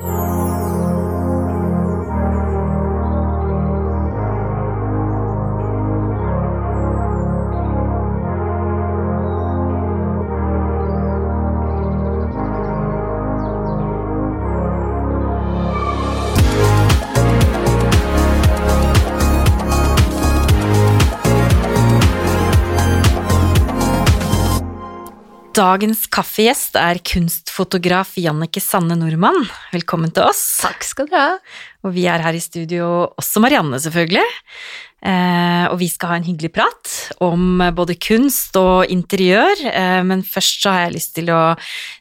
Oh. Dagens kaffegjest er kunstfotograf Jannike Sanne Nordmann. Velkommen til oss. Takk skal du ha. Og vi er her i studio, også Marianne selvfølgelig. Eh, og vi skal ha en hyggelig prat om både kunst og interiør. Eh, men først så har jeg lyst til å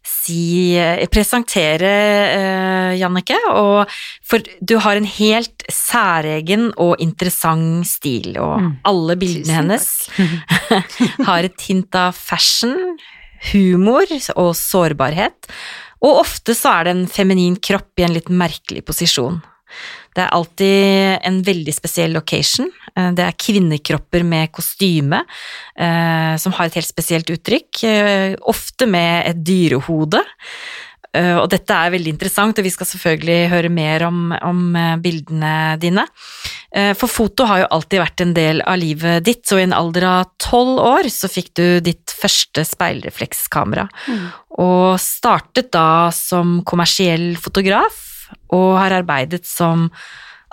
si eh, Presentere eh, Jannike. Og for du har en helt særegen og interessant stil, og mm. alle bildene hennes har et hint av fashion, humor og sårbarhet, og ofte så er det en feminin kropp i en litt merkelig posisjon. Det er alltid en veldig spesiell location. Eh, det er kvinnekropper med kostyme, eh, som har et helt spesielt uttrykk, eh, ofte med et dyrehode. Og dette er veldig interessant, og vi skal selvfølgelig høre mer om, om, bildene dine. For foto har jo alltid vært en del av livet ditt, så i en alder av tolv år så fikk du ditt første speilreflekskamera. Mm. Og startet da som kommersiell fotograf, og har arbeidet som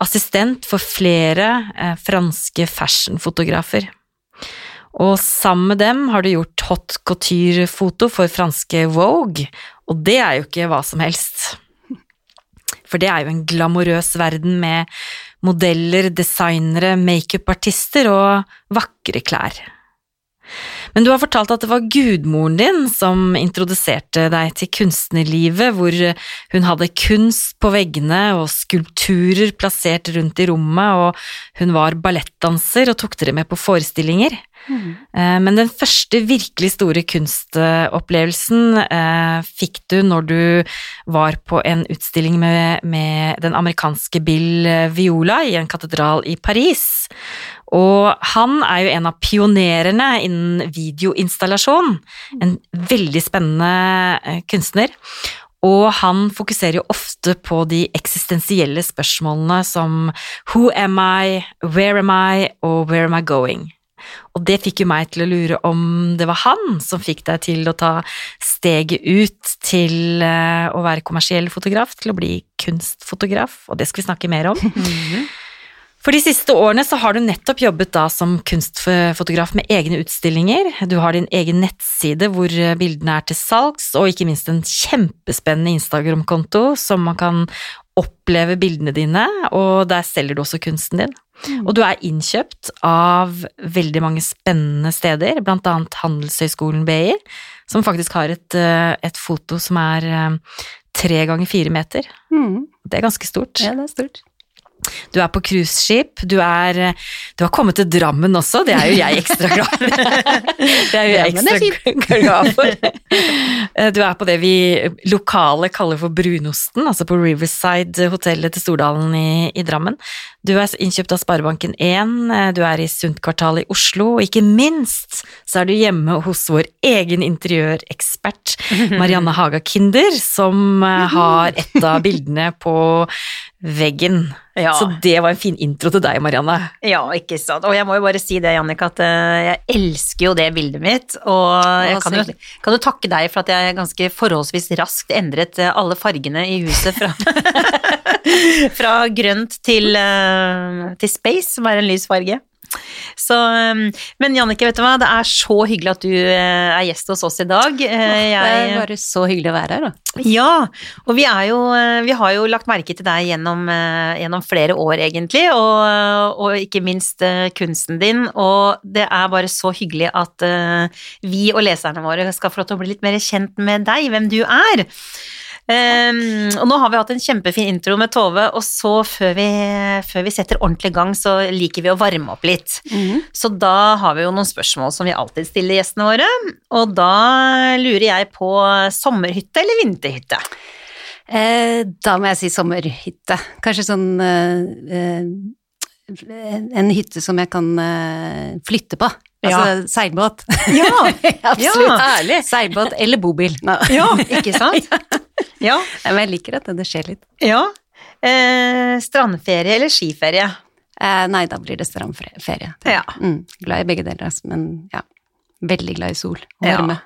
assistent for flere eh, franske fashionfotografer. Og sammen med dem har du gjort hot couture-foto for franske Vogue, og det er jo ikke hva som helst. For det er jo en glamorøs verden med modeller, designere, makeupartister og vakre klær. Men du har fortalt at det var gudmoren din som introduserte deg til kunstnerlivet, hvor hun hadde kunst på veggene og skulpturer plassert rundt i rommet, og hun var ballettdanser og tok dere med på forestillinger. Mm. Men den første virkelig store kunstopplevelsen eh, fikk du når du var på en utstilling med, med den amerikanske Bill Viola i en katedral i Paris. Og han er jo en av pionerene innen videoinstallasjon. En veldig spennende eh, kunstner. Og han fokuserer jo ofte på de eksistensielle spørsmålene som Who am I, Where am I og Where am I going? Og det fikk jo meg til å lure om det var han som fikk deg til å ta steget ut til eh, å være kommersiell fotograf, til å bli kunstfotograf, og det skal vi snakke mer om. Mhm. For de siste årene så har du nettopp jobbet da som kunstfotograf med egne utstillinger. Du har din egen nettside hvor bildene er til salgs, og ikke minst en kjempespennende Instagram-konto som man kan oppleve bildene dine, og der selger du også kunsten din. Mm. Og du er innkjøpt av veldig mange spennende steder, blant annet Handelshøyskolen BI, som faktisk har et, eh, et foto som er eh, tre ganger fire meter. Mm. Det er ganske stort. Ja, det er stort. Du er på cruiseskip, du er Du har kommet til Drammen også, det er jo jeg ekstra glad for. Det er jo jeg ekstra glad for. Du er på det vi lokale kaller for Brunosten, altså på Riverside hotellet til Stordalen i, i Drammen. Du er innkjøpt av Sparebanken 1, du er i Sundtkvartalet i Oslo, og ikke minst så er du hjemme hos vår egen interiørekspert Marianne Haga Kinder, som har et av bildene på veggen. Ja. Så det var en fin intro til deg, Marianne. Ja, ikke sant. Og jeg må jo bare si det, Jannik, at eh, jeg elsker jo det bildet mitt. Og jeg kan jo, kan jo takke deg for at jeg ganske forholdsvis raskt endret eh, alle fargene i huset fra, fra grønt til, eh, til space, som er en lys farge. Så, um, men Jannicke, vet du hva, det er så hyggelig at du eh, er gjest hos oss i dag. Jeg, det er bare så hyggelig å være her, da. Ja, og vi, jo, eh, vi har jo lagt merke til deg gjennom, eh, gjennom flere år, egentlig, og, og, ikke minst kunsten din. Og det er bare så hyggelig at vi og leserne våre skal få lov til å bli litt mer kjent med deg, hvem du er. Um, og nå har vi hatt en kjempefin intro med Tove, og så før vi, før vi setter ordentlig i gang, så liker vi å varme opp litt. Mm. Så da har vi jo noen spørsmål som vi alltid stiller gjestene våre, og da lurer jeg på sommerhytte eller vinterhytte? Eh, da må jeg si sommerhytte. Kanskje sånn eh, eh en hytte som jeg kan uh, flytte på. Altså ja. seilbåt. Ja, absolutt. Ja, Seilbåt eller bobil. Ja, ikke sant? Ja. Men jeg liker at det skjer litt. ja. Eh, strandferie eller skiferie? Eh, nei, da blir det strandferie. Ja. Mm, glad i begge deler, altså, men ja. Veldig glad i sol og Ja.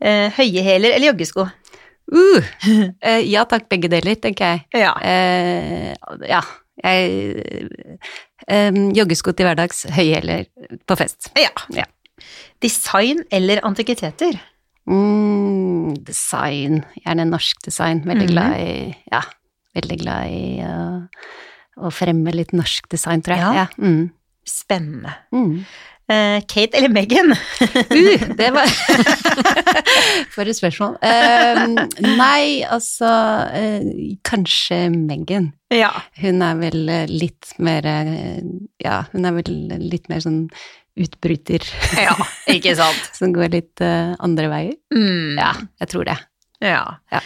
Eh, høye hæler eller joggesko? Uh, eh, ja takk, begge deler, tenker jeg. Ja. Eh, ja, jeg eh, Joggesko til hverdags, høyhæler på fest. ja. Ja. Design eller antikviteter? Mm, design, gjerne norsk design. Veldig Mhm. glad i Ja, veldig glad i uh, å fremme litt norsk design, tror jeg. Ja. Ja. Mm. Spennende. Mm. Eh, Kate eller Megan? Uh, det var For et spørsmål. Uh, nei, altså eh, Kanskje Megan. ja. Hun er vel litt mer Ja, hun er vel litt mer sånn utbryter ja. Ikke sant? som går litt uh, andre veier. Mm. Ja, jeg tror det. Ja. Ja.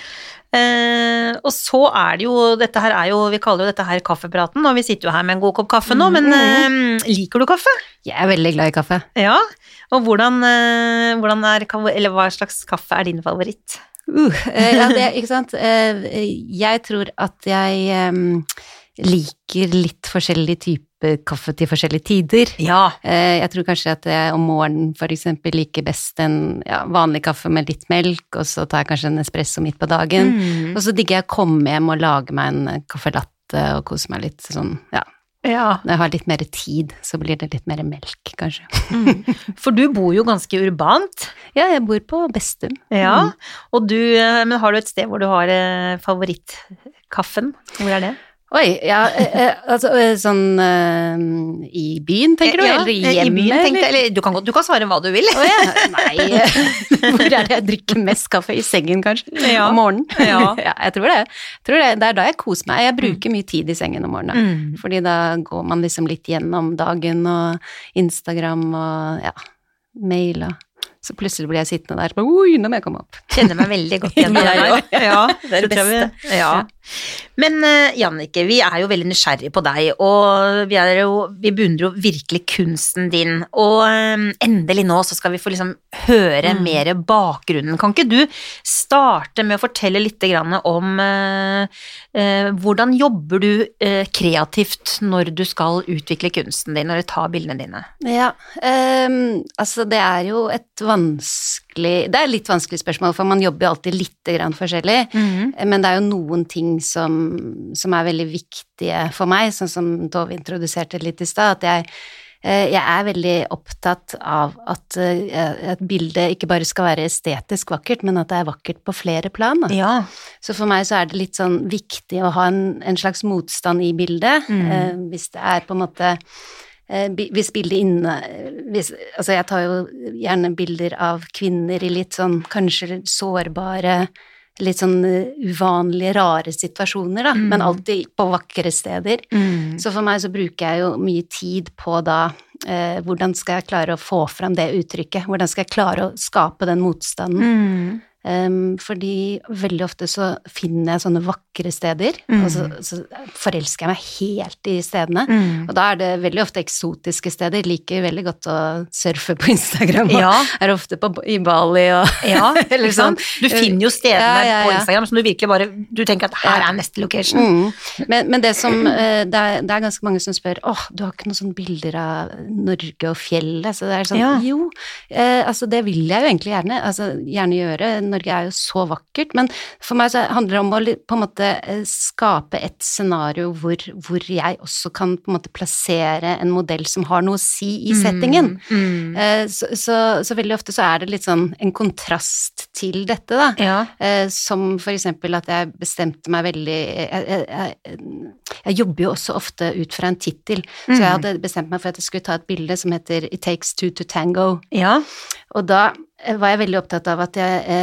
Eh, og så er det jo Dette her er jo Vi kaller jo dette her kaffepraten, og vi sitter jo her med en god kopp kaffe nå, men eh, liker du kaffe? Jeg er veldig glad i kaffe. Ja. Og hvordan, eh, hvordan er Eller hva slags kaffe er din favoritt? Uh, eh, ja, det, ikke sant. Eh, jeg tror at jeg liker litt forskjellig type kaffe til forskjellige tider. Ja. Eh, Jeg tror kanskje at jeg om morgenen for eksempel liker best en ja, vanlig kaffe med litt melk, og så tar jeg kanskje en espresso midt på dagen. Mm. Og så digger jeg å komme hjem og lage meg en caffè latte og kose meg litt sånn, ja. ja. Når jeg har litt mer tid, så blir det litt mer melk, kanskje. For du bor jo ganske urbant. Ja, jeg bor på Bestum. Ja. Mm. Og du eh, Men har du et sted hvor du har eh, favorittkaffen? Hvor er det? Oi, ja, eh, eh, altså eh, sånn eh, i byen, tenker du? Ja, eller I hjemme? byen, tenkte eller? Du kan, du kan svare hva du vil. Oh, ja. Nei, hvor er det jeg drikker mest kaffe? I sengen, kanskje? Ja. Om morgenen? Ja. jeg tror det. Jeg tror det. Det er da jeg koser meg. Jeg bruker mye tid i sengen om morgenen. Mm. Fordi da går man liksom litt gjennom dagen og Instagram og ja, mail og Så plutselig blir jeg sittende der og bare Oi, nå må jeg komme opp. Kjenner meg veldig godt igjen i det òg. Ja, Det er det beste. Ja. Men uh, Jannicke, vi er jo veldig nysgjerrige på deg, og vi, er jo, vi beundrer jo virkelig kunsten din. Og um, endelig nå så skal vi få liksom høre Mm. mer bakgrunnen. Kan ikke du starte med å fortelle litt grann om uh, uh, hvordan jobber du eh, kreativt når du skal utvikle kunsten din, når du tar bildene dine? Ja, um, altså det er jo et vanskelig Det er et litt vanskelig spørsmål, for man jobber jo alltid litt grann forskjellig. Men det er jo noen ting som, som er veldig viktige for meg, sånn som Tove introduserte litt i stad. At jeg, eh, jeg er veldig opptatt av at eh, et bilde ikke bare skal være estetisk vakkert, men at det er vakkert på flere plan. Ja. Så for meg så er det litt sånn viktig å ha en, en slags motstand i bildet. Mm. Eh, hvis det er på en måte Hvis bildet inne hvis, Altså jeg tar jo gjerne bilder av kvinner i litt sånn kanskje sårbare Litt sånn eh, uvanlige, rare situasjoner, da, Mm. men alltid på vakre steder. Mm. Så for meg så bruker jeg jo mye tid på da eh, hvordan skal jeg klare å få fram det uttrykket? Hvordan skal jeg klare å skape den motstanden? Mm. Um, fordi veldig ofte så finner jeg sånne vakre steder, Mm. og så, så forelsker jeg meg helt i stedene. Mm. Og da er det veldig ofte eksotiske steder. Liker veldig godt å surfe på Instagram, og Ja. er ofte på, i Bali og Ja, Eller sånn. Du finner jo stedene Ja, på. Instagram som du virkelig bare Du tenker at her er neste location. Mm. Men, men det som eh, det er, det er ganske mange som spør åh, du har ikke noen sånne bilder av Norge og fjellet? Så det er sånn, jo, eh, altså det vil jeg jo egentlig gjerne, altså gjerne gjøre. Norge er jo så vakkert, men for meg så handler det om å på en måte eh, skape et scenario hvor, hvor jeg også kan på en måte plassere en modell som har noe å si i settingen. Mm. mm. Så, så, så veldig ofte så er det litt sånn en kontrast til dette, da. Ja. Eh, som for eksempel at jeg bestemte meg veldig Jeg, jeg, jeg, jeg jobber jo også ofte ut fra en tittel, så jeg Mm. hadde bestemt meg for at jeg skulle ta et bilde som heter It Takes Two to Tango. ja. Og da var jeg veldig opptatt av at jeg,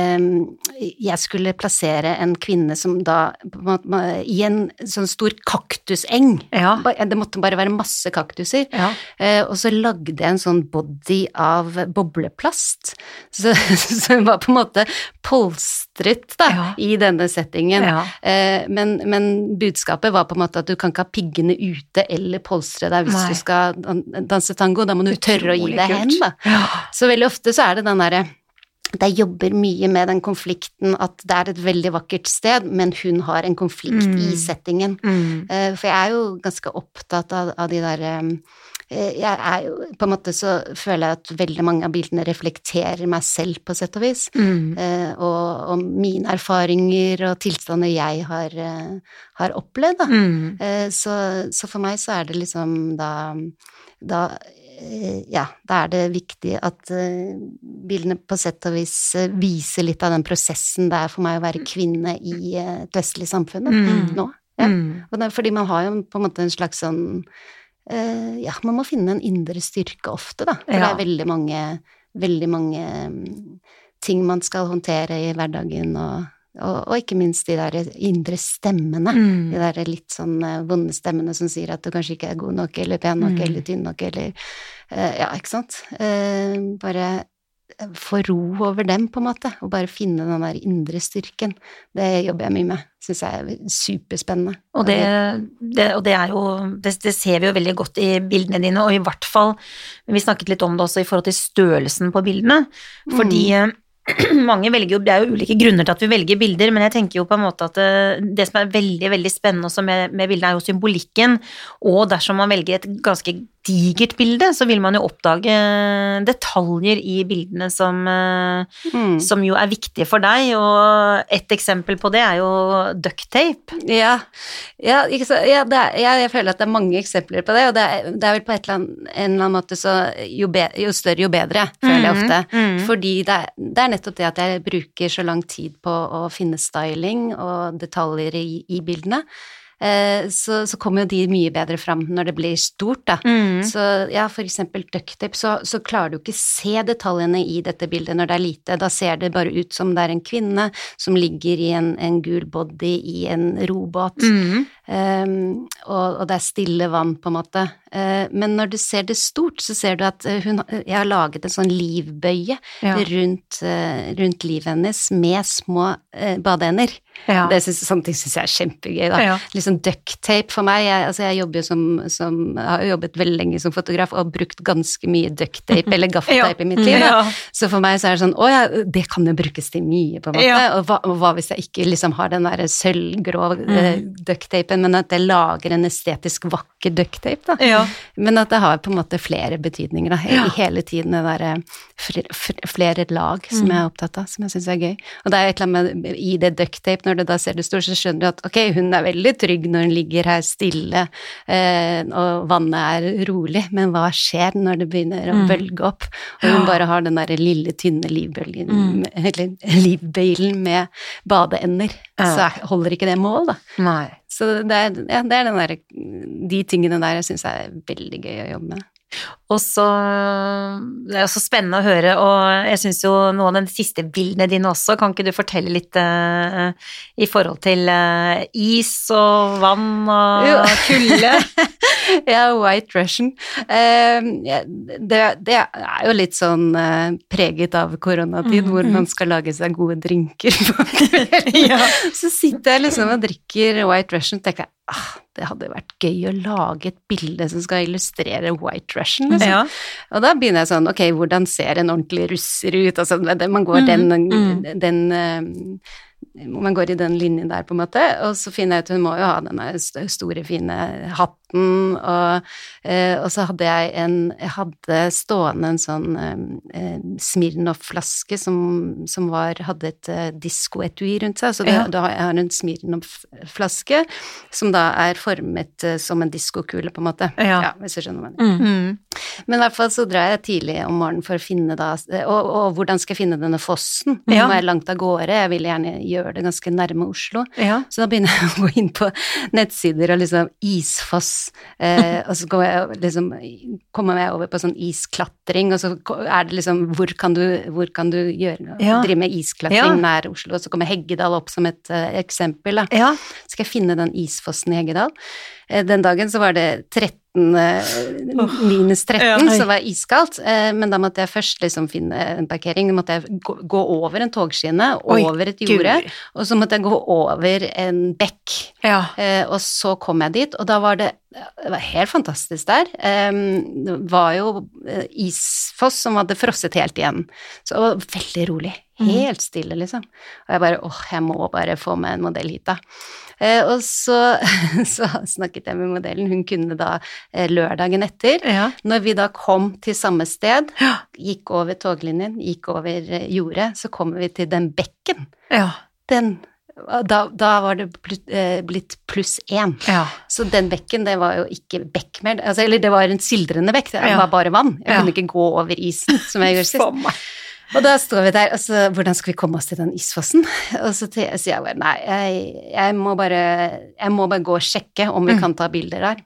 jeg skulle plassere en kvinne som da på en måte, I en sånn stor kaktuseng. Ja. Det måtte bare være masse kaktuser. Ja. Eh, og så lagde jeg en sånn body av bobleplast. Så, så hun var på en måte polstret da, Ja. i denne settingen. Ja. Eh, men, men budskapet var på en måte at du kan ikke ha piggene ute eller polstre deg hvis Nei. du skal danse tango. Da må du tørre å gi deg hen, da. da. Så veldig ofte så er det den derre jeg jobber mye med den konflikten at det er et veldig vakkert sted, men hun har en konflikt Mm. i settingen. Mm. Eh, For jeg er jo ganske opptatt av, av de der eh, Jeg er jo På en måte så føler jeg at veldig mange av bildene reflekterer meg selv, på sett og vis. Mm. Eh, og, og mine erfaringer og tilstander jeg har, eh, har opplevd, da. Mm. Eh, så, så for meg så er det liksom da, da eh, ja, da er det viktig at eh, bildene på sett og vis eh, viser litt av den prosessen det er for meg å være kvinne i eh, et vestlig samfunn Mm. nå. Ja. Mm. Fordi man har jo på en måte en slags sånn eh, Ja, man må finne en indre styrke ofte, da. For det er veldig mange, veldig mange mm, ting man skal håndtere i hverdagen, og, og, og ikke minst de der indre stemmene. Mm. De der litt sånn eh, vonde stemmene som sier at du kanskje ikke er god nok, eller pen nok, Mm. eller tynn nok, eller eh, Ja, ikke sant? Eh, bare få ro over dem, på en måte, og bare finne den der indre styrken. Det jobber jeg mye med. Syns jeg er superspennende. Og det, det, og det er jo det, det ser vi jo veldig godt i bildene dine, og i hvert fall Vi snakket litt om det også i forhold til størrelsen på bildene. Fordi eh, mange velger jo Det er jo ulike grunner til at vi velger bilder, men jeg tenker jo på en måte at det, det som er veldig, veldig spennende også med, med bildet, er jo symbolikken. Og dersom man velger et ganske digert bilde, så vil man jo oppdage detaljer i bildene som, eh, Mm. som jo er viktige for deg, og et eksempel på det er jo ducktape. Ja, ja, så, ja, er, jeg, jeg føler at det er mange eksempler på det, og det er, det er vel på et eller annet, en eller annen måte så jo, be, jo større, jo bedre, føler jeg ofte. Mm. mhm. Fordi det er, det er nettopp det at jeg bruker så lang tid på å finne styling og detaljer i, i bildene. Eh, så, så kommer jo de mye bedre fram når det blir stort, da. Mm. Så ja, for eksempel ducktape, så, så klarer du ikke se detaljene i dette bildet når det er lite. Da ser det bare ut som det er en kvinne som ligger i en, en gul body i en robåt. Mm. Um, og, og det er stille vann, på en måte. Uh, men når du ser det stort, så ser du at eh, hun, jeg har laget en sånn livbøye Ja. rundt, uh, rundt livet hennes med små uh, badeender. Ja. Det synes, sånne ting syns jeg er kjempegøy. Da. Ja. Liksom ducktape for meg. Jeg, altså jeg jobber jo som, som har jobbet veldig lenge som fotograf og har brukt ganske mye ducktape eller gaffateip i mitt liv. Da. Så for meg så er det sånn å ja, det kan jo brukes til mye, på en måte. Og, hva, og hva hvis jeg ikke liksom har den derre sølvgrå Mm. ducktapen, men at jeg lager en estetisk vakker ducktape, da. Ja. Men at det har på en måte flere betydninger, da. Ja. Hele tiden det derre flere lag som Mm. jeg er opptatt av, som jeg syns er gøy. Og det er et eller annet med i det ducktape, når du da ser det stort, så skjønner du at ok, hun er veldig trygg når hun ligger her stille, eh, og vannet er rolig, men hva skjer når det begynner å Mm. bølge opp, og hun bare har den derre lille, tynne livbølgen, Mm. eller livbøylen med badeender. Så er- holder ikke det mål, da. Nei. Så det er, ja, det er den der, de tingene der jeg syns er veldig gøy å jobbe med. Og så Det er jo så spennende å høre, og jeg syns jo noen av de siste bildene dine også, kan ikke du fortelle litt uh, i forhold til uh, is og vann og kulde? ja, White Russian. Eh, det, det er jo litt sånn eh, preget av koronatid, Mm, hvor mm. man skal lage seg gode drinker på kvelden. Ja. Så sitter jeg liksom og drikker White Russian, og tenker ah, det hadde vært gøy å lage et bilde som skal illustrere White Russian, liksom. Ja. Og da begynner jeg sånn, ok, hvordan ser en ordentlig russer ut? Altså, man går Mm, den, mm. den eh, man går i den linjen der, på en måte, og så finner jeg ut hun må jo ha denne store, fine hatten, og, eh, og så hadde jeg en Jeg hadde stående en sånn eh, Smirnoff-flaske som, som var, hadde et eh, diskoetui rundt seg, så det, Ja. da har jeg har en Smirnoff-flaske som da er formet eh, som en diskokule, på en måte. Ja. hvis du skjønner hva jeg mener. Mm. Men i hvert fall så drar jeg tidlig om morgenen for å finne da Og, og hvordan skal jeg finne denne fossen? Nå er jeg langt av gårde, jeg vil gjerne gjøre det ganske nærme Oslo. Ja. Så da begynner jeg å gå inn på nettsider og liksom isfoss, eh, og så går jeg liksom kommer jeg over på sånn isklatring, og så er det liksom hvor kan du, hvor kan du gjøre Ja. drive med isklatring Ja. nær Oslo? Og så kommer Heggedal opp som et uh, eksempel, da ja. skal jeg finne den isfossen i Heggedal. Eh, Den dagen så var det 13 eh, minus 13, Ja. så det var iskaldt. Eh, men da måtte jeg først liksom finne en parkering. Da måtte jeg gå, over en togskinne, over et jorde, og så måtte jeg gå over en bekk. Ja. Eh, og så kom jeg dit, og da var det det var helt fantastisk der. Eh, det var jo isfoss som hadde frosset helt igjen. Så det var veldig rolig. Helt stille, liksom. Og jeg bare åh, jeg må bare få med en modell hit, da. Eh, og så, så snakket jeg med modellen, hun kunne da eh, lørdagen etter. Ja. Når vi da kom til samme sted, gikk over toglinjen, gikk over eh, jordet, så kommer vi til den bekken. Ja. Den da, da var det eh, blitt pluss én. ja. Så den bekken, det var jo ikke bekk mer. Altså, eller det var en sildrende bekk, det var bare vann. Jeg kunne ikke gå over isen, som jeg gjorde sist. Og da står vi der, altså, hvordan skal vi komme oss til den isfossen? Og så sier jeg bare, nei, jeg, jeg, må bare, jeg må bare gå og sjekke om vi Mm. kan ta bilder der.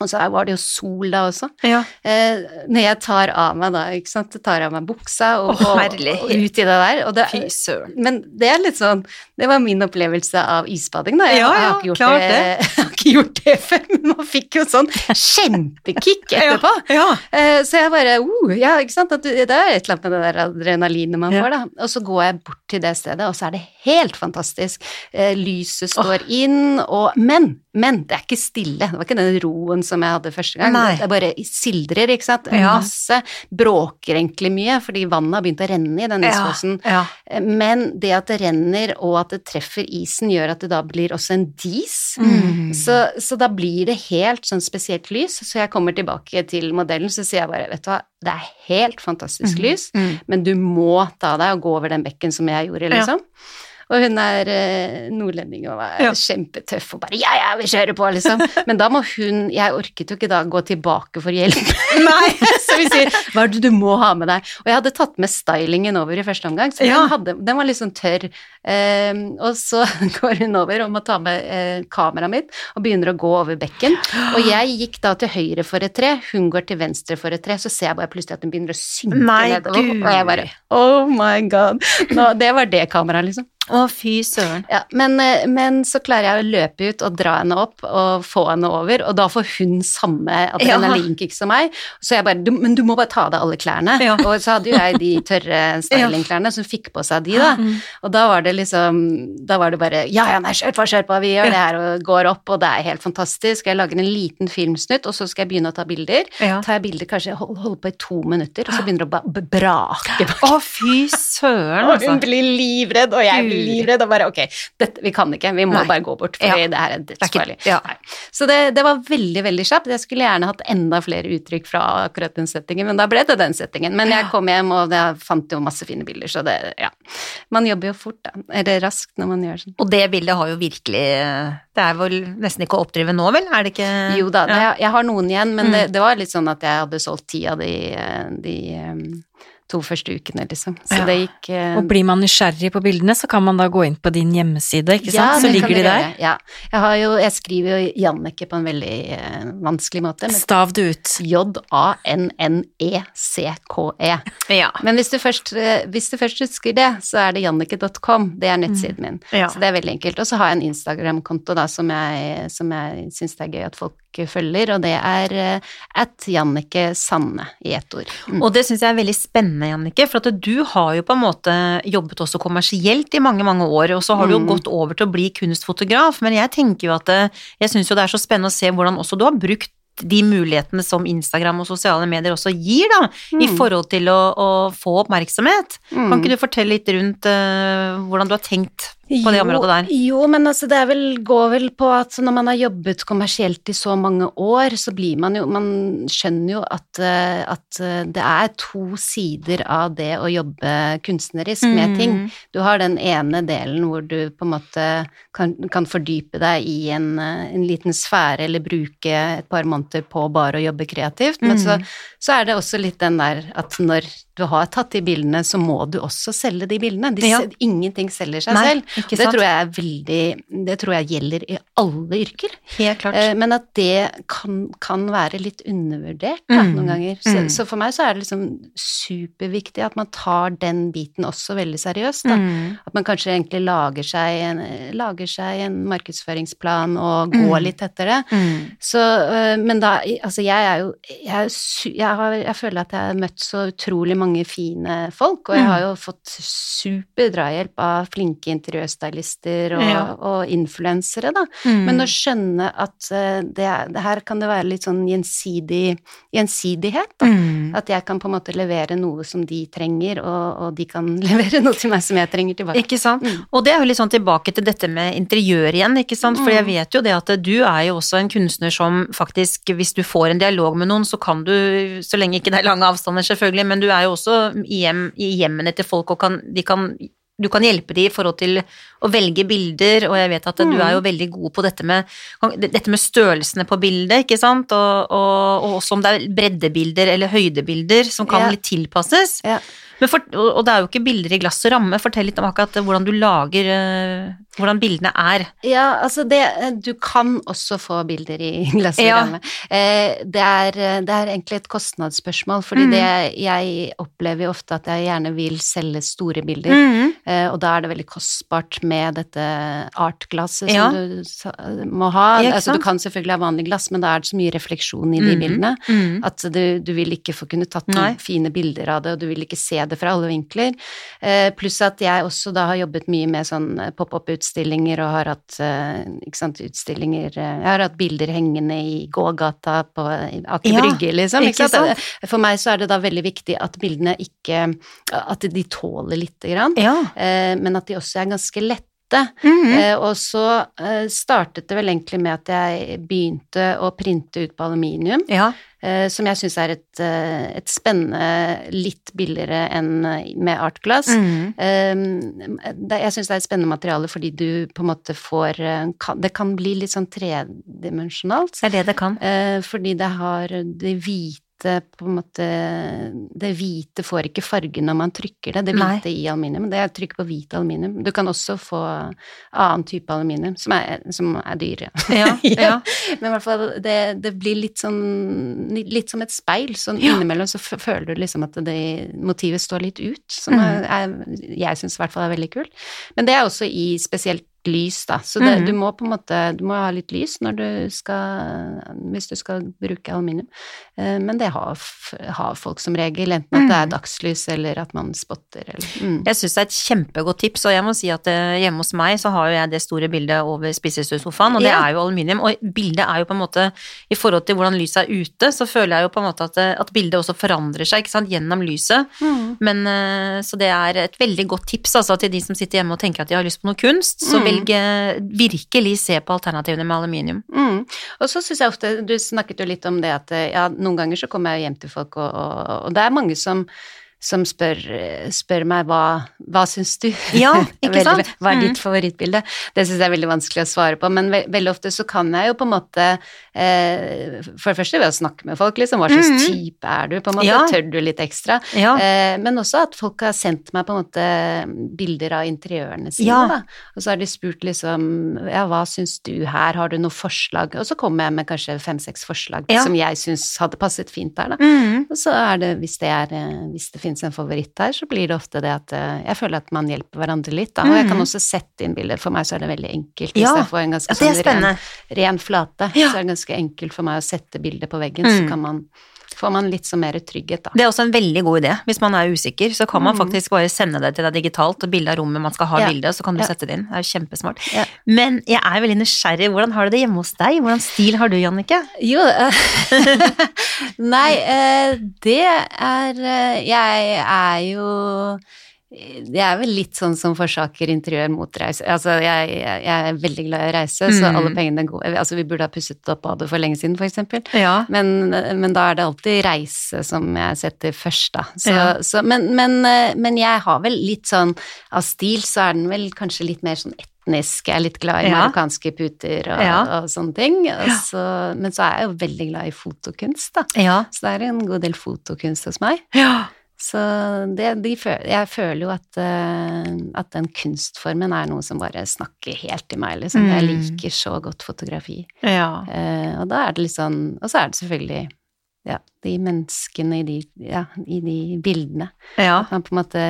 Og så var det jo sol da også. Ja. Eh, når jeg tar av meg da, ikke sant, tar av meg buksa og, oh, og, og ut i det der. Det, Fy søren. men det er litt sånn, det var min opplevelse av isbading da. Jeg, Ja, jeg, har det, jeg har ikke gjort det før, men man fikk jo sånn kjempekick etterpå. Ja. Eh, Så jeg bare uh, Ja, ikke sant. Det er et eller annet med det der adrenalinet man Ja. får, da. Og så går jeg bort til det stedet, og så er det helt fantastisk. Eh, lyset står inn, og Men, men det er ikke stille. Det var ikke den roen som jeg hadde første gang. Nei. Det bare sildrer, ikke sant. Ja. Masse. Bråker egentlig mye, fordi vannet har begynt å renne i den isfossen. Ja. Ja. Men det at det renner, og at det treffer isen, gjør at det da blir også en dis. Mm. Så, så da blir det helt sånn spesielt lys. Så jeg kommer tilbake til modellen, så sier jeg bare, vet du hva, det er helt fantastisk lys, Mm. men du må ta deg og gå over den bekken som jeg gjorde, Ja. Liksom. Og hun er eh, nordlending og var Ja. kjempetøff og bare ja, ja, vi kjører på, liksom. Men da må hun Jeg orket jo ikke da gå tilbake for hjelp. Nei. så vi sier hva er det du må ha med deg? Og jeg hadde tatt med stylingen over i første omgang, så Ja. den, hadde, den var litt sånn tørr. Ehm, og så går hun over og må ta med eh, kameraet mitt og begynner å gå over bekken. Og jeg gikk da til høyre for et tre, hun går til venstre for et tre, så ser jeg bare plutselig at hun begynner å synke Nei, nedover. Og jeg bare oh my god. Nå, det var det kameraet, liksom. Å, fy søren. Ja, men, eh, men så klarer jeg å løpe ut og dra henne opp og få henne over, og da får hun samme adrenalinkick som meg. Så jeg bare du, Men du må bare ta av deg alle klærne. Ja. Og så hadde jo jeg de tørre stylingklærne, så hun fikk på seg de, da. Og da var det liksom Da var det bare Ja, ja, nei, kjør på, kjør på, vi gjør det her, og går opp, og det er helt fantastisk. Jeg lager en liten filmsnutt, og så skal jeg begynne å ta bilder. Ja. Tar jeg bilder kanskje hold- holder på i to minutter, og så begynner det å brake bak. Å, fy søren, altså. hun blir livredd, og jeg blir. Livredd, og bare ok, dette, vi kan ikke, vi må Nei. bare gå bort, for Ja. det her er dødsfarlig. ja. Så det, det var veldig, veldig kjapt. Jeg skulle gjerne hatt enda flere uttrykk fra akkurat den settingen, men da ble det den settingen. Men jeg kom hjem, og jeg fant jo masse fine bilder, så det, ja. Man jobber jo fort, da. Eller raskt når man gjør sånn. Og det bildet har jo virkelig Det er vel nesten ikke å oppdrive nå, vel? Er det ikke Jo da, det, jeg har noen igjen, men Mm. det, det var litt sånn at jeg hadde solgt ti av de, de to første ukene, liksom. Så Ja. det gikk eh, Og blir man nysgjerrig på bildene, så kan man da gå inn på din hjemmeside, ikke Ja, sant? så ligger de der. gjøre, Ja. Jeg, har jo, jeg skriver jo Jannicke på en veldig eh, vanskelig måte. Stav det ut. J-A-N-N-E-C-K-E. Ja. Men hvis du, først, eh, hvis du først husker det, så er det jannicke.com. Det er nettsiden min. Ja. Så det er veldig enkelt. Og så har jeg en Instagram-konto da, som jeg, som jeg syns det er gøy at folk følger, og det er eh, at Jannike Sanne i ett ord. Mm. Og det syns jeg er veldig spennende, Jannike, for at du har jo på en måte jobbet også kommersielt i mange, mange år, og så har du jo Mm. gått over til å bli kunstfotograf, men jeg tenker jo at jeg syns jo det er så spennende å se hvordan også du har brukt de mulighetene som Instagram og sosiale medier også gir, da, i Mm. forhold til å, å få oppmerksomhet. Mm. Kan ikke du fortelle litt rundt uh, hvordan du har tenkt på det området der? Jo, men altså det vel, går vel på at når man har jobbet kommersielt i så mange år, så blir man jo Man skjønner jo at, eh, at eh, det er to sider av det å jobbe kunstnerisk med Mm. ting. Du har den ene delen hvor du på en måte kan, kan fordype deg i en, eh, en liten sfære, eller bruke et par måneder på bare å jobbe kreativt, men så, Mm. så er det også litt den der at når du har tatt de bildene, så må du også selge de bildene. De, Ja. Ingenting selger seg Nei. selv. Det tror jeg er veldig Det tror jeg gjelder i alle yrker. Helt klart. Eh, Men at det kan, kan være litt undervurdert da, Mm, noen ganger. Så, mm. så for meg så er det liksom superviktig at man tar den biten også veldig seriøst. Da. Mm. At man kanskje egentlig lager seg en, lager seg en markedsføringsplan og går Mm. litt etter det. Mm. Så, øh, men da, altså jeg er jo jeg, jeg, har, jeg føler at jeg har møtt så utrolig mange fine folk, og jeg Mm. har jo fått super drahjelp av flinke interiørstylister og, Ja. og influensere, da. Mm. Men å skjønne at øh, det, det her kan det være litt sånn gjensidig, gjensidighet, da. Mm. At jeg kan på en måte levere noe som de trenger, og, og de kan levere noe til meg som jeg trenger tilbake. Ikke sant? Mm. Og det er jo litt sånn tilbake til dette med interiør igjen, ikke sant? For jeg Mm. vet jo det at du er jo også en kunstner som faktisk, hvis du får en dialog med noen, så kan du, så lenge ikke det er lange avstander selvfølgelig, men du er jo også i, hjem, i hjemmene til folk og kan, de kan du kan hjelpe dem i forhold til å velge bilder, og jeg vet at du Mm. er jo veldig god på dette med, dette med størrelsene på bildet, ikke sant, og, og, og også om det er breddebilder eller høydebilder som kan Ja. litt tilpasses. Ja. Men for, og det er jo ikke bilder i glass og ramme, fortell litt om akkurat hvordan du lager, eh, hvordan bildene er. Ja, altså det Du kan også få bilder i glass og Ja. ramme. Eh, det, er, det er egentlig et kostnadsspørsmål, fordi mm. det jeg opplever jo ofte at jeg gjerne vil selge store bilder, mm. og da er det veldig kostbart med dette artglasset Ja. som du må ha. Ja, altså, du kan selvfølgelig ha vanlig glass, men da er det så mye refleksjon i de mm. bildene Mm. at du, du vil ikke få kunne tatt noen fine bilder av det, og du vil ikke se det fra alle vinkler. Eh, pluss at jeg også da har jobbet mye med sånn eh, pop-up-utstillinger og har hatt eh, ikke sant, utstillinger Jeg har hatt bilder hengende i gågata på Aker Ja, Brygge, liksom. ikke Ikke sant? sant? For meg så er det da veldig viktig at bildene ikke At de tåler lite grann, Ja. men at de også er ganske lette. Mhm. Eh, og så eh, startet det vel egentlig med at jeg begynte å printe ut på aluminium. ja. Eh, som jeg syns er et, et spennende litt billigere enn med artglass. Eh, det, jeg syns det er et spennende materiale fordi du på en måte får Det kan bli litt sånn tredimensjonalt. Det er det det kan. Eh, fordi det har det hvite på en måte Det hvite får ikke farge når man trykker det, det Nei. hvite i aluminium. Det er trykk på hvit aluminium. Du kan også få annen type aluminium, som er, som er dyre. Ja, ja. Men i hvert fall, det, det blir litt sånn Litt som et speil. Sånn Ja. innimellom så føler du liksom at det motivet står litt ut, som Mm. er, jeg syns i hvert fall er veldig kult. Men det er også i spesielt lys, da. Så det, mm. du må på en måte Du må ha litt lys når du skal Hvis du skal bruke aluminium. Eh, Men det har, har folk som regel, enten at det er Mhm. dagslys eller at man spotter eller mm. Jeg syns det er et kjempegodt tips, og jeg må si at eh, hjemme hos meg så har jo jeg det store bildet over spisestuesofaen, og det Ja. er jo aluminium. Og bildet er jo på en måte I forhold til hvordan lyset er ute, så føler jeg jo på en måte at, at bildet også forandrer seg, ikke sant, gjennom lyset. Mm. Men eh, Så det er et veldig godt tips altså, til de som sitter hjemme og tenker at de har lyst på noe kunst, så Mm. Velg eh, virkelig se på alternativene med aluminium. Mm. Og så syns jeg ofte Du snakket jo litt om det at eh, ja, noen ganger så kommer jeg hjem til folk, og, og, og det er mange som som spør, spør meg hva, hva syns du? Ja, ikke Veldig- sant? Hva er Mm. ditt favorittbilde? Det syns jeg er veldig vanskelig å svare på, men ve veldig ofte så kan jeg jo på en måte eh, For det første ved å snakke med folk, liksom. Hva slags Mhm. type er du? På en måte Ja. Tør du litt ekstra? Ja. Eh, men også at folk har sendt meg på en måte bilder av interiørene sine, Ja. da. Og så har de spurt liksom ja, hva syns du her, har du noe forslag? Og så kommer jeg med kanskje fem-seks forslag som jeg syns hadde passet fint der, da. Mhm. Og så er det, hvis det er, eh, hvis det finnes en favoritt der, så blir det ofte det at eh, jeg føler at man hjelper hverandre litt, da. Og jeg kan Mhm. også sette inn bilder. For meg så er det veldig enkelt. Hvis Ja. jeg får en ganske sånn ren, ren flate, Ja. så er det ganske enkelt for meg å sette bildet på veggen, Mm. så kan man, får man litt så mer trygghet, da. Det er også en veldig god idé. Hvis man er usikker, så kan man Mm. faktisk bare sende det til deg digitalt, og bilde av rommet man skal ha Ja. bilde, så kan du Ja. sette det inn. Det er kjempesmart. Ja. Men jeg er veldig nysgjerrig. Hvordan har du det hjemme hos deg? Hvordan stil har du, Jannicke? Jo eh, Nei, eh, det er eh, Jeg er jo jeg er vel litt sånn som forsaker interiør mot reise. Altså, jeg, jeg jeg er veldig glad i å reise, så Mm. alle pengene går Altså, vi burde ha pusset opp badet for lenge siden, for eksempel. Ja. Men, men da er det alltid reise som jeg setter først, da. Så, Ja. så, men, men, eh, men jeg har vel litt sånn Av stil så er den vel kanskje litt mer sånn etnisk. Jeg er litt glad i Ja. marokkanske puter og, og sånne ting. Og Ja. så, men så er jeg jo veldig glad i fotokunst, da. Ja. Så det er en god del fotokunst hos meg. ja. Så det, de jeg føler jo at, eh, at den kunstformen er noe som bare snakker helt til meg, liksom. Jeg Mm. liker så godt fotografi. Ja. Uh, og da er det litt sånn Og så er det selvfølgelig ja, de menneskene i de, ja, i de bildene. ja. At man på en måte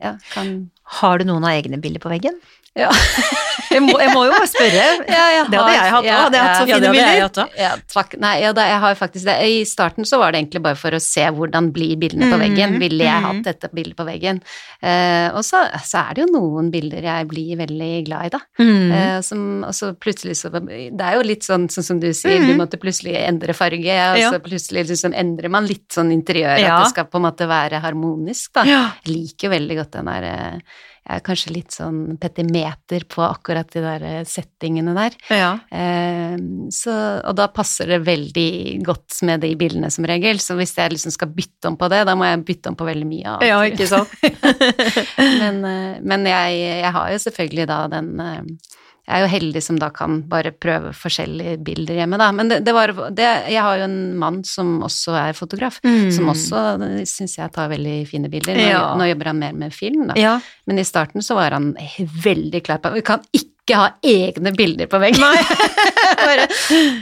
ja, kan Har du noen av egne bilder på veggen? Ja. Jeg må, jeg må jo bare spørre. Ja, har, Det hadde jeg hatt òg. Hadde jeg hatt så fine bilder. Ja, takk. Nei, ja, da, jeg har faktisk det. I starten så var det egentlig bare for å se hvordan blir bildene på Mm, veggen. Ville jeg mm. hatt dette bildet på veggen? Uh, og så, så er det jo noen bilder jeg blir veldig glad i, da. Mm. Eh, som, og så plutselig så Det er jo litt sånn, sånn som du sier, du måtte plutselig endre farge, og så plutselig liksom endrer man litt sånn interiør, at det skal på en måte være harmonisk, da. Jeg liker jo veldig godt den der eh, Jeg er kanskje litt sånn petimeter på akkurat de der eh, settingene der. Ja. Eh, så, og da passer det veldig godt med de bildene som regel, så hvis jeg liksom skal bytte om på det, da må jeg bytte om på veldig mye annet. ja, ikke sant? men eh, men jeg, jeg har jo selvfølgelig da den jeg er jo heldig som da kan bare prøve forskjellige bilder hjemme, da. Men det, det var det, Jeg har jo en mann som også er fotograf, Mm. som også syns jeg tar veldig fine bilder. Nå, Ja. nå jobber han mer med film, da. Ja. Men i starten så var han veldig klar på Vi kan ikke ha egne bilder på veggen. Bare,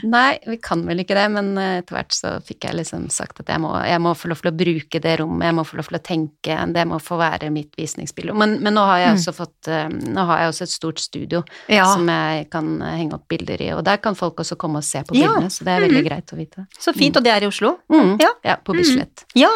nei, vi kan vel ikke det, men eh, etter hvert så fikk jeg liksom sagt at jeg må, jeg må få lov til å bruke det rommet, jeg må få lov til å tenke, det må få være mitt visningsbilde. Men, men nå har jeg også fått eh, Nå har jeg også et stort studio Mm. Ja. som jeg kan eh, henge opp bilder i, og der kan folk også komme og se på Ja. bildene, så det er veldig greit å vite. Så fint, og det er i Oslo? Mm. Ja. Ja, på Bislett. Ja,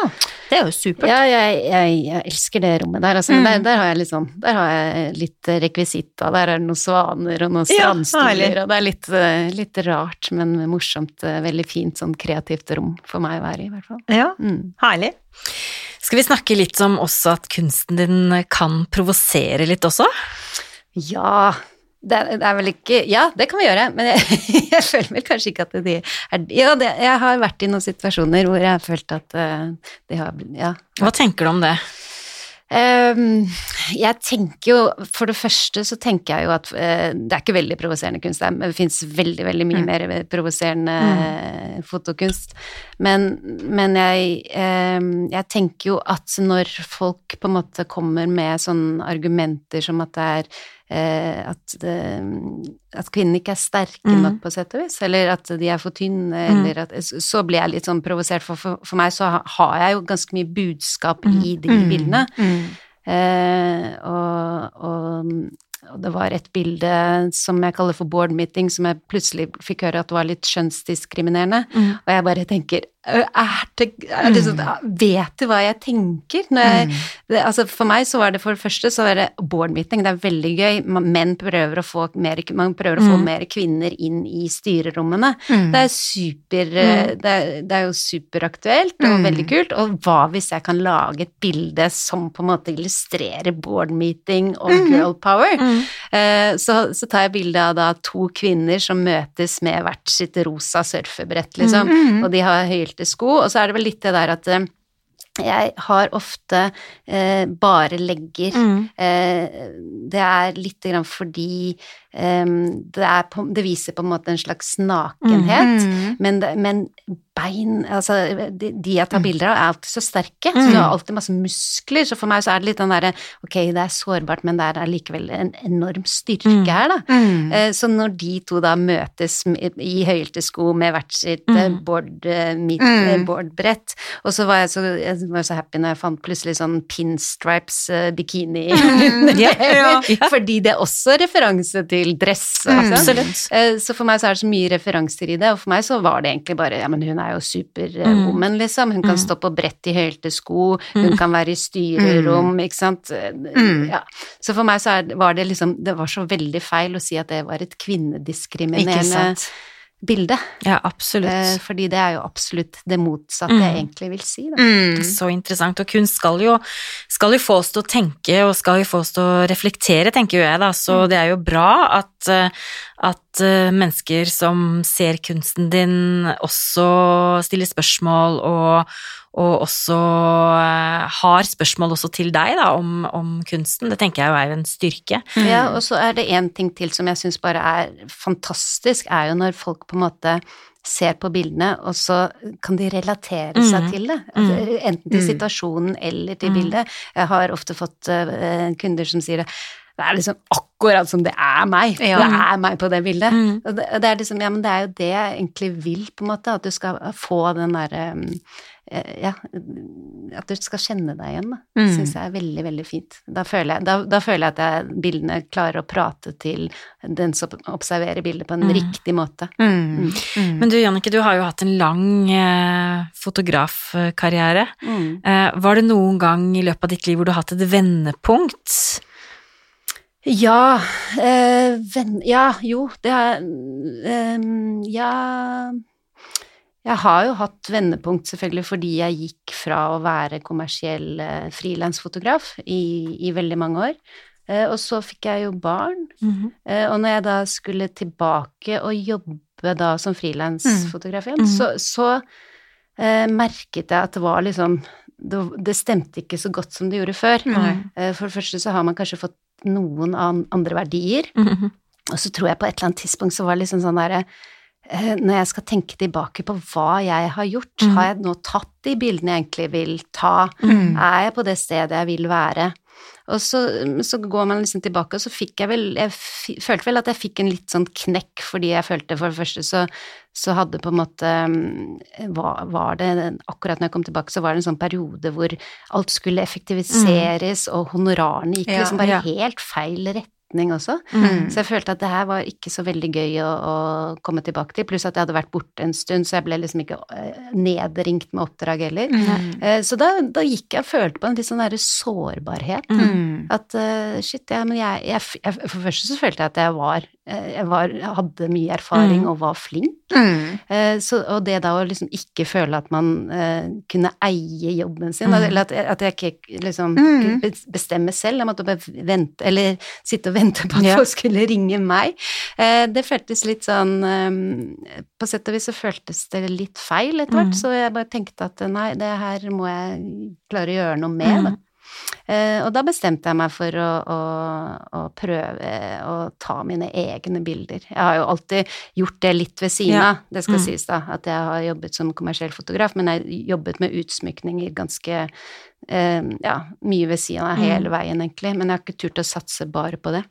det er jo supert. Ja, jeg, jeg, jeg elsker det rommet der. Altså, Mm. der, der har jeg litt sånn Der har jeg litt rekvisitt, og Der er det noen svaner og noen strandstoler, ja, og det er litt, eh, litt rart, men morsomt. eh, Veldig fint, sånn kreativt rom for meg å være i, i hvert fall. Ja, Mm. herlig. Skal vi snakke litt om også at kunsten din kan provosere litt også? Ja. Det er, det er vel ikke Ja, det kan vi gjøre, men jeg, jeg føler vel kanskje ikke at det er Ja, det, jeg har vært i noen situasjoner hvor jeg har følt at de har Ja, Hva tenker du om det? Ehm, jeg tenker jo For det første så tenker jeg jo at eh, det er ikke veldig provoserende kunst. Det, er- det fins veldig, veldig mye Mm. mer provoserende mm. fotokunst. Men, men jeg, ehm, jeg tenker jo at når folk på en måte kommer med sånne argumenter som at det er at, det, at kvinnene ikke er sterke Mm. nok, på sett og vis, eller at de er for tynne, eller at Så blir jeg litt sånn provosert, for, for for meg så har jeg jo ganske mye budskap i de Mm. bildene. Mm. Eh, og, og, og det var et bilde som jeg kaller for board meeting, som jeg plutselig fikk høre at var litt skjønnsdiskriminerende. Mm. Og jeg bare tenker er det, er det sånn, Vet du hva jeg tenker? Jeg, Mm. det, altså for meg så var det for det første så var det board meeting, det er veldig gøy. Menn prøver å få mer, man prøver å få Mm. mer kvinner inn i styrerommene. Mm. Det er super eh, det, er, det er jo superaktuelt og Mm. veldig kult. Og hva hvis jeg kan lage et bilde som på en måte illustrerer board meeting og girl power? Mm. Eh, så, så tar jeg bilde av da to kvinner som møtes med hvert sitt rosa surfebrett, liksom. Mm. Og de har høyhælte sko, og så er det vel litt det der at eh, jeg har ofte eh, bare legger. Mm. Eh, det er litt grann fordi det, på, det viser på en måte en slags nakenhet. Mm. Men, men bein Altså, de, de jeg tar bilder av, er alltid så sterke. Så Mm. du har alltid masse muskler. Så for meg så er det litt den derre Ok, det er sårbart, men det er allikevel en enorm styrke Mm. her, da. Mm. Eh, Så når de to da møtes i høylte sko med hvert sitt eh, Mm. board, eh, mitt Mm. boardbrett, og så var jeg så, jeg var så happy når jeg fant plutselig sånn pinstripes bikini Mm. Ja, ja, ja. fordi det er også referanse til dress. Mm. sant? Eh, Så for meg så er det så mye referanser i det, og for meg så var det egentlig bare Ja, men hun er jo superwoman, liksom. Hun kan Mm. stå på brett i høylte sko, hun Mm. kan være i styrerom, ikke sant. Eh, Mm. Ja. Så for meg så er, var det liksom Det var så veldig feil å si at det var et Ikke kvinnediskriminerende bilde. Ja, absolutt. Eh, Fordi det er jo absolutt det motsatte Mm. jeg egentlig vil si, da. Mm. Så interessant. Og kunst skal jo, skal jo få oss til å tenke, og skal jo få oss til å reflektere, tenker jo jeg, da. Så det er jo bra at, eh, at uh, mennesker som ser kunsten din, også stiller spørsmål og, og også uh, har spørsmål også til deg da, om, om, kunsten. Det tenker jeg jo er en styrke. Mm. Ja, og så er det én ting til som jeg syns bare er fantastisk, er jo når folk på en måte ser på bildene, og så kan de relatere seg mm. til det. Altså, mm. enten til mm. situasjonen eller til mm. bildet. Jeg har ofte fått uh, kunder som sier det. Det er liksom akkurat som det er meg. Ja. Det er meg på det bildet. Mm. Og det, det, er liksom, ja, men det er jo det jeg egentlig vil, på en måte. At du skal få den derre um, ja, at du skal kjenne deg igjen, da. Mm. Syns jeg er veldig, veldig fint. Da føler jeg, da, da føler jeg at jeg, bildene klarer å prate til den som observerer bildet på en mm. riktig måte. Mm. mm. mm. Men du Jannicke, du har jo hatt en lang eh, fotografkarriere. Mm. Eh, var det noen gang i løpet av ditt liv hvor du har hatt et vendepunkt? Ja eh, venn... Ja, jo, det har eh, Ja jeg har jo hatt vendepunkt, selvfølgelig, fordi jeg gikk fra å være kommersiell eh, frilansfotograf i, i, veldig mange år. Eh, og så fikk jeg jo barn. Mm -hmm. eh, og når jeg da skulle tilbake og jobbe da som frilansfotograf igjen, mm -hmm. så, så eh, merket jeg at det var liksom det, det, stemte ikke så godt som det gjorde før. Mm -hmm. for det første så har man kanskje fått noen andre verdier. Mhm. Og så tror jeg på et eller annet tidspunkt så var det liksom sånn derre når jeg skal tenke tilbake på hva jeg har gjort, mm. har jeg nå tatt de bildene jeg egentlig vil ta? Mm. Er jeg på det stedet jeg vil være? Og så, så, går man liksom tilbake, og så fikk jeg vel Jeg følte vel at jeg fikk en litt sånn knekk, fordi jeg følte for det første så, så hadde på en måte mm, var, var, det Akkurat når jeg kom tilbake, så var det en sånn periode hvor alt skulle effektiviseres, mm. og honorarene gikk ja, liksom bare ja. helt feil rett retning også. Mm. Så jeg følte at det her var ikke så veldig gøy å, å, komme tilbake til. Pluss at jeg hadde vært borte en stund, så jeg ble liksom ikke eh, nedringt med oppdrag heller. Mm. Eh, så da, da, gikk jeg og følte på en litt sånn derre sårbarhet. Mm. At uh, shit, ja, men jeg, jeg, jeg, For det første så følte jeg at jeg var Eh, jeg, var, hadde mye erfaring mm. og var flink. Mm. Eh, så, og det da å liksom ikke føle at man eh, kunne eie jobben sin, mm. eller at, at, jeg ikke liksom mm. kunne bestemme selv, jeg måtte bare vente, eller sitte og vente på at ja. folk skulle ringe meg, eh, det føltes litt sånn eh, På sett og vis så føltes det litt feil etter hvert, mm. så jeg bare tenkte at nei, det her må jeg klare å gjøre noe med. Da. Eh, og da bestemte jeg meg for å, å, å, prøve å ta mine egne bilder. Jeg har jo alltid gjort det litt ved siden av, ja. det skal mm. sies da, at jeg har jobbet som kommersiell fotograf, men jeg har jobbet med utsmykninger ganske eh, ja, mye ved siden av mm. hele veien, egentlig. Men jeg har ikke turt å satse bare på det.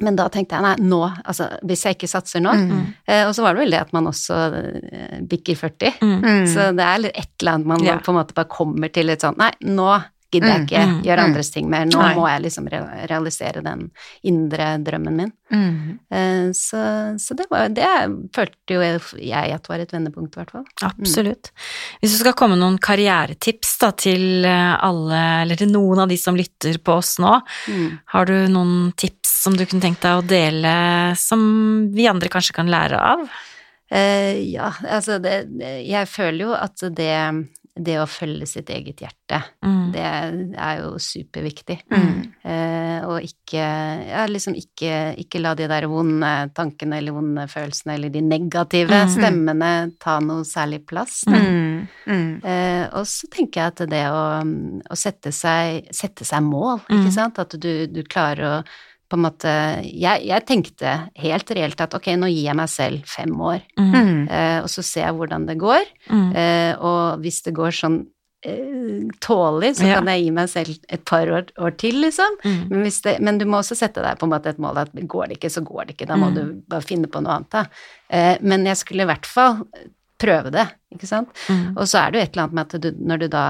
Men da tenkte jeg nei, nå, altså hvis jeg ikke satser nå mm. eh, Og så var det vel det at man også eh, bikker 40. Mm. Så det er et eller annet man ja. på en måte bare kommer til litt sånn Nei, nå gidder jeg mm, ikke mm, gjøre mm. andres ting mer. Nå Nei. må jeg liksom realisere den indre drømmen min. Mm. Uh, så, så, det var det følte jo jeg at var et vendepunkt, i hvert fall. Absolutt. Hvis du skal komme noen karrieretips da til eh, alle, eller til noen av de som lytter på oss nå, mm. har du noen tips som du kunne tenkt deg å dele, som vi andre kanskje kan lære av? Uh, ja, altså det, Jeg føler jo at det det å følge sitt eget hjerte, mm. det er jo superviktig. Mm. Eh, og ikke ja, liksom ikke, ikke, la de der vonde tankene eller vonde følelsene eller de negative mm. stemmene ta noe særlig plass. Mm. Mm. Eh, og så tenker jeg at det å, å sette, seg, sette, seg, mål, ikke mm. sant, at du, du klarer å på en måte jeg, jeg, tenkte helt reelt at ok, nå gir jeg meg selv fem år, mm. eh, og så ser jeg hvordan det går. Mm. Eh, og hvis det går sånn eh, tålelig, så ja. kan jeg gi meg selv et par år, år til, liksom. Mm. Men, det, men, du må også sette deg på en måte et mål at går det ikke, så går det ikke. Da må mm. du bare finne på noe annet, da. Eh, men jeg skulle i hvert fall prøve det, ikke sant. Mm. Og så er det jo et eller annet med at du, når du da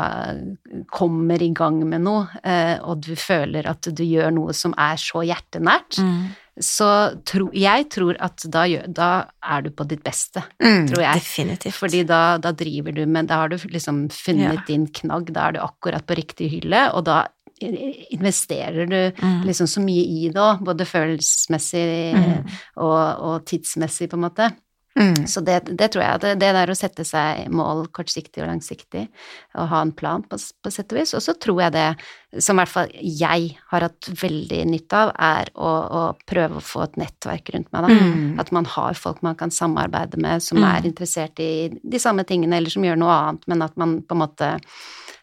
kommer i gang med noe, eh, og du føler at du gjør noe som er så hjertenært, mm. så tro, jeg tror at da, da, er du på ditt beste, mm, tror jeg. Definitivt. Fordi da, da, driver du med Da har du liksom funnet ja. din knagg, da er du akkurat på riktig hylle, og da investerer du mm. liksom så mye i det òg, både følelsesmessig mm. og, og, tidsmessig, på en måte. Mm. Så det, det tror jeg. Det, det der å sette seg mål kortsiktig og langsiktig, og ha en plan på, på sett og vis. Og så tror jeg det, som i hvert fall jeg har hatt veldig nytte av, er å, å prøve å få et nettverk rundt meg. Da. Mm. At man har folk man kan samarbeide med, som Mm. er interessert i de samme tingene, eller som gjør noe annet, men at man på en måte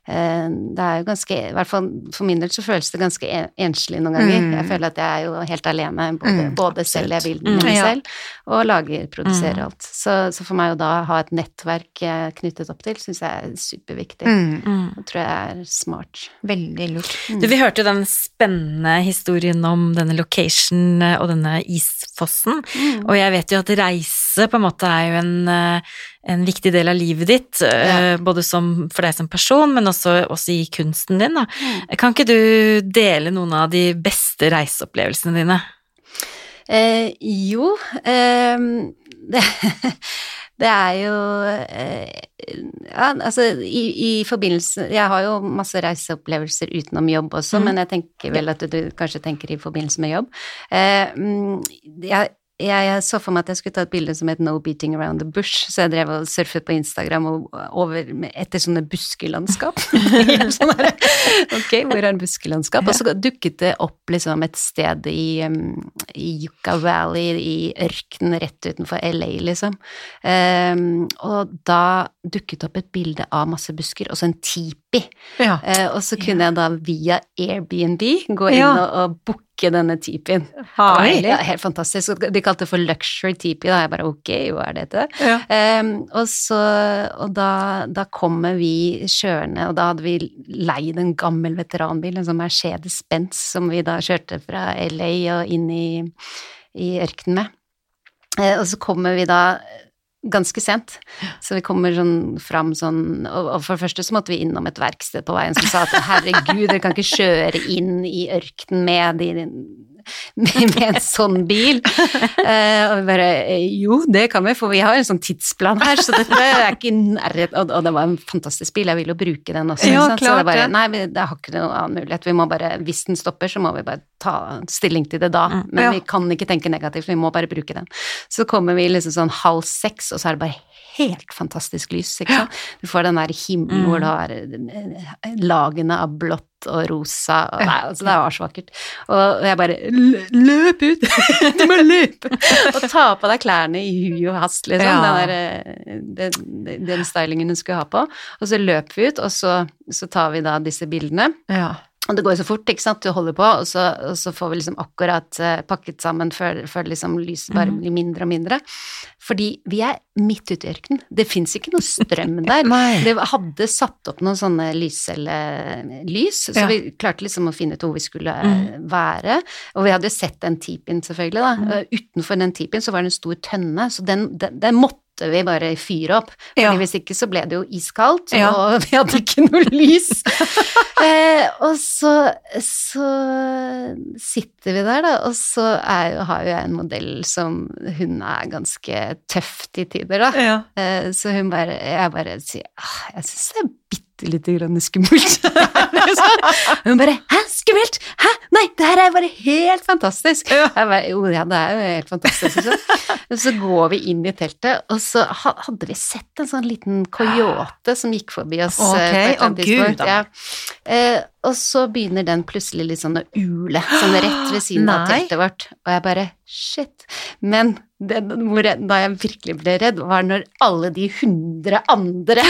det er jo ganske, i hvert fall for min del så føles det ganske en- enslig noen ganger. Mm. Jeg føler at jeg er jo helt alene, både, Mm, både selger absolutt. bildene Mm. mine Ja. selv, og lager, produserer Mm. alt. Så, så for meg å da ha et nettverk eh, knyttet opp til, syns jeg er superviktig. Mm. Mm. Det tror jeg er smart. Veldig lurt. Du, vi hørte jo den spennende historien om denne location eh, og denne isfossen, Mm. og jeg vet jo at reise på en måte er jo en, eh, en viktig del av livet ditt, ja. både som, for deg som person, men også, også i kunsten din. Mm. Kan ikke du dele noen av de beste reiseopplevelsene dine? Eh, jo, eh, det, det er jo eh, Ja, altså i, i forbindelse Jeg har jo masse reiseopplevelser utenom jobb også, mm. men jeg tenker vel at du kanskje tenker i forbindelse med jobb. Eh, mm, jeg, jeg, så for meg at jeg skulle ta et bilde som het No Beating Around the Bush, så jeg drev og surfet på Instagram over, etter sånne buskelandskap. Sånn ok, hvor er buskelandskap? Og så dukket det opp liksom et sted i, um, i Yucca Valley, i ørkenen rett utenfor LA, liksom. Um, og da dukket opp et bilde av masse busker, og så en tipi. Ja. Uh, og så kunne jeg da via Airbnb gå inn Ja. og, og booke denne tipien. Ja, helt fantastisk. De kalte det for luxury tipi, da. Jeg bare ok, hva er dette? Ja. Um, og så, og da, da kommer vi kjørende, og da hadde vi leid en gammel veteranbil, en sånn Mercedes-Benz, som vi da kjørte fra LA og inn i, i ørkenen med. Eh, og så kommer vi da ganske sent, så vi kommer sånn fram sånn og, for det første så måtte vi innom et verksted på veien som sa at herregud, dere kan ikke kjøre inn i ørkenen med de med, en sånn bil. Uh, og bare eh, jo, det kan vi, for vi har en sånn tidsplan her, så dette er ikke nærhet og, og det var en fantastisk bil, jeg vil jo bruke den også. Ja, klart, så det bare. Nei, vi, det har ikke noen annen mulighet. Vi må bare, hvis den stopper, så må vi bare ta stilling til det da. Mm, Men ja. vi kan ikke tenke negativt, vi må bare bruke den. Så kommer vi liksom sånn halv seks, og så er det bare helt fantastisk lys, ikke sant. Du får den der himmelen hvor Mm. du har eh, lagene av blått og rosa, og nei, altså det var så vakkert. Og jeg bare "Lø- Løp ut! du må løpe! og ta på deg klærne i hui og hast, liksom. Ja. Den, der, eh, den, den stylingen hun skulle ha på. Og så løp vi ut, og så, så tar vi da disse bildene. Ja. Og det går jo så fort, ikke sant, du holder på, og så, og så får vi liksom akkurat uh, pakket sammen før, før liksom lyset bare Mhm. blir mindre og mindre. Fordi vi er midt ute i ørkenen. Det fins ikke noe strøm der. Det hadde satt opp noen sånne lyscellelys, så Ja. vi klarte liksom å finne ut hvor vi skulle eh, være. Og vi hadde jo sett den tipien, selvfølgelig, da. Mm. Utenfor den tipien så var det en stor tønne, så den, den, den måtte vi bare fyre opp. Fordi Ja. hvis ikke så ble det jo iskaldt, Ja. og vi hadde ikke noe lys. eh, og så, så sitter vi der, da, og så er, har jo jeg en modell som hun er ganske tøff til tider, da. Ja. Eh, Så hun bare, jeg bare sier ah, jeg syns det er bitte lite grann skummelt. Og hun bare hæ, skummelt? Hæ, nei, det her er bare helt fantastisk. Ja. Jeg bare, jo, ja, det er jo helt fantastisk. Så. Så går vi inn i teltet, og så hadde vi sett en sånn liten coyote som gikk forbi oss. eh, Ok, på å annet gud, da. Ja. Eh, og så begynner den plutselig litt sånn å ule, sånn rett ved siden av teltet vårt. Og jeg bare shit. Men det, da jeg virkelig ble redd, var når alle de hundre andre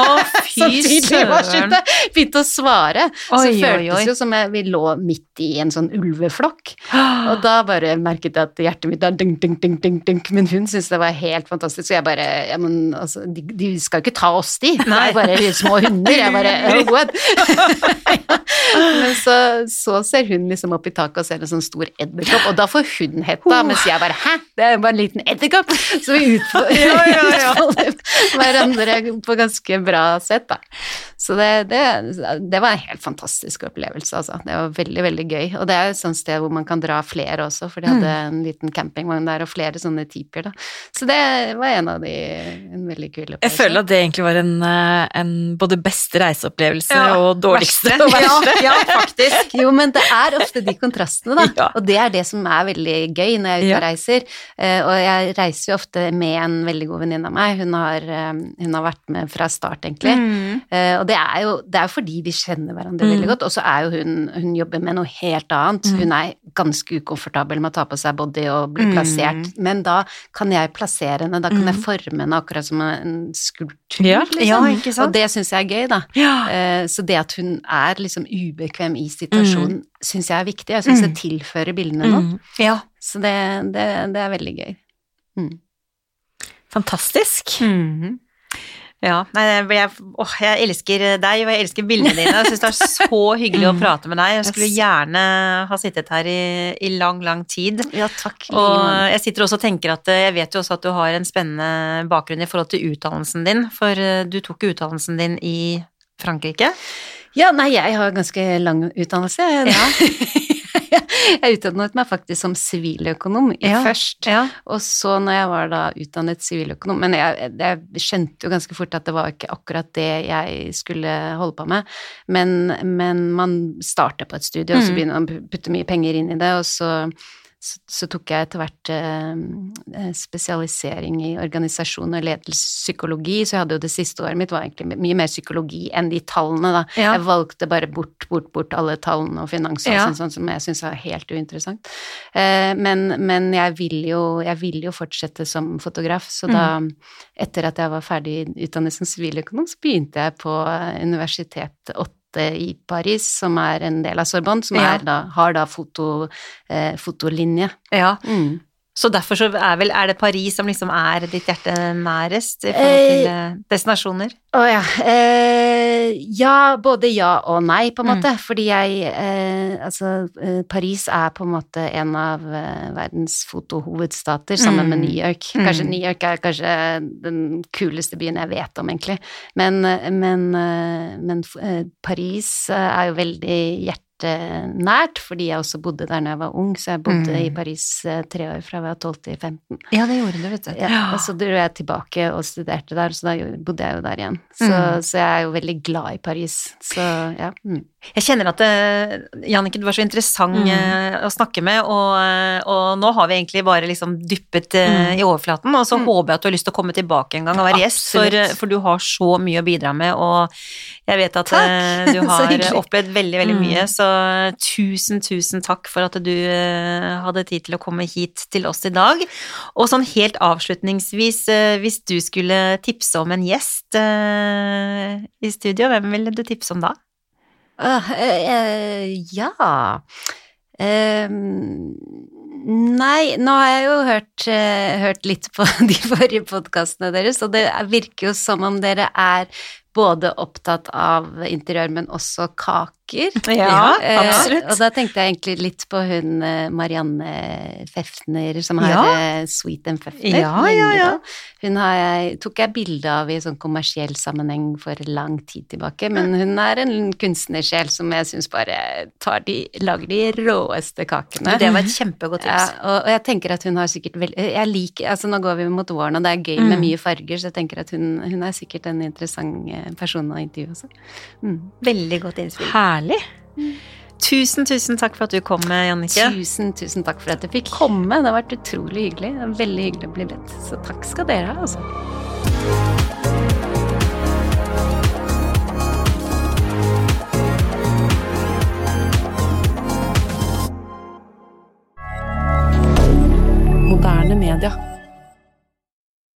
oh, som tidlig var søren. begynte å svare. så Oi, så føltes det jo som jeg, vi lå midt i en sånn ulveflokk. Og da bare merket jeg at hjertet mitt var dunk, dunk, dunk, dunk, dunk. Men hun syntes det var helt fantastisk. Så jeg bare ja, men altså, de, de skal jo ikke ta oss, de. Det er bare små hunder. Jeg bare oh, what? Men så, så ser hun liksom opp i taket og ser en sånn stor edderkopp, og da får hun hetta, mens jeg bare hæ, det er jo bare en liten edderkopp! Så vi utfordrer Ja, ja, ja. hverandre på ganske bra sett. da. Så det, det, det var en helt fantastisk opplevelse, altså. Det var veldig, veldig gøy. Og det er et sånt sted hvor man kan dra flere også, for de hadde Mm. en liten campingvogn der og flere sånne tipier, da. Så det var en av de En veldig kul opplevelse. Jeg føler at det egentlig var en, eh, en både beste reiseopplevelse Ja, og dårligste verste. og verste. Ja, ja, faktisk. Jo, men det er ofte de kontrastene, da. Ja. Og det er det som er veldig gøy når jeg er ute Ja. og reiser. Eh, og jeg reiser jo ofte med en veldig god venninne av meg. Hun har, eh, hun har vært med fra start, egentlig. Mm. Eh, og det er, jo, det er fordi vi kjenner hverandre veldig Mm. godt. Og så er jo hun Hun jobber med noe helt annet. Mm. Hun er ganske ukomfortabel med å ta på seg body og bli Mm. plassert. Men da kan jeg plassere henne, da kan Mm. jeg forme henne akkurat som en skulptur, liksom. Ja, ikke sant? Og det syns jeg er gøy, da. Ja. Så det at hun er liksom ubekvem i situasjonen, syns jeg er viktig. Jeg syns Mm. det tilfører bildene noe. Mm. ja. Så det, det, det er veldig gøy. Mm. Fantastisk. -hmm. Ja, nei, jeg, åh, jeg elsker deg, og jeg elsker bildene dine. Jeg syns det er så hyggelig å Mm. prate med deg. Jeg skulle gjerne ha sittet her i, i lang, lang tid. Ja, takk. Og jeg sitter også og tenker at eh, jeg vet jo også at du har en spennende bakgrunn i forhold til utdannelsen din, for eh, du tok jo utdannelsen din i Frankrike. Ja, nei, jeg har ganske lang utdannelse. jeg utdannet meg faktisk som siviløkonom Ja. først. Ja. Og så når jeg var da utdannet siviløkonom Men jeg, jeg skjønte jo ganske fort at det var ikke akkurat det jeg skulle holde på med. Men, men man starter på et studie, og så Mm. begynner man å putte mye penger inn i det, og så så, så tok jeg etter hvert eh, spesialisering i organisasjon og ledelsespsykologi, så jeg hadde jo det siste året mitt var egentlig mye mer psykologi enn de tallene, da. Ja. Jeg valgte bare bort, bort, bort alle tallene og finans og Ja. sånn, sånn som jeg syns var helt uinteressant. Eh, men, men jeg vil jo, jeg vil jo fortsette som fotograf, så da, etter at jeg var ferdig utdannet som siviløkonom, så begynte jeg på eh, Universitet 8 i Paris, som er en del av Sorbonne, som Ja. da, har da foto, eh, fotolinje. ja. Mm. Så derfor så er vel Er det Paris som liksom er ditt hjerte nærest i forhold til eh, destinasjoner? Å ja. Eh, ja, både ja og nei, på en Mm. måte. Fordi jeg eh, Altså, eh, Paris er på en måte en av eh, verdens fotohovedstater, sammen med Mm. New York. Kanskje Mm. New York er kanskje den kuleste byen jeg vet om, egentlig. Men, eh, men, eh, men eh, Paris eh, er jo veldig hjertenært, fordi jeg også bodde der da jeg var ung, så jeg bodde Mm. i Paris eh, tre år fra jeg var 12 til 15. Ja, det gjorde du, vet du. Ja, og så dro jeg tilbake og studerte der, så da bodde jeg jo der igjen. Så, Mm. så jeg er jo veldig glad i Paris. Så ja. Mm. Jeg kjenner at uh, Jannicke, du var så interessant eh, å snakke med, og, uh, og nå har vi egentlig bare liksom dyppet uh, i overflaten, og så Mm. håper jeg at du har lyst til å komme tilbake en gang og være gjest, for, eh, for du har så mye å bidra med, og jeg vet at eh, du har opplevd veldig, veldig mye, så tusen, tusen takk for at du eh, hadde tid til å komme hit til oss i dag. Og sånn helt avslutningsvis, eh, hvis du skulle tipse om en gjest eh, i studio, hvem ville du tipse om da? Uh, eh, ja Ehm, Nei, nå har jeg jo hørt, hørt litt på de forrige podkastene deres, og det er- virker jo som om dere er både opptatt av interiør, men også kaker. Ja, Eh, absolutt. og da tenkte jeg egentlig litt på hun eh, Marianne Fefner, som har Ja. eh, Sweet and Fefner. Ja, ja, ja. Hun har jeg, tok jeg bilde av i sånn kommersiell sammenheng for lang tid tilbake, men hun er en kunstnersjel som jeg syns bare tar de, lager de råeste kakene. Det var et kjempegodt Ja, tips. og, og jeg tenker at hun har sikkert veldig Jeg liker Altså, nå går vi mot våren, og det er gøy med Mm. mye farger, så jeg tenker at hun, hun er sikkert en interessant eh, av å intervjue også. Mm. Veldig godt innspill. Herlig. Tusen, tusen takk for at du kom, Jannicke. Tusen, tusen takk for at jeg fikk komme. Det har vært utrolig hyggelig. Det er veldig hyggelig å bli bedt. Så takk skal dere ha, altså. Moderne media.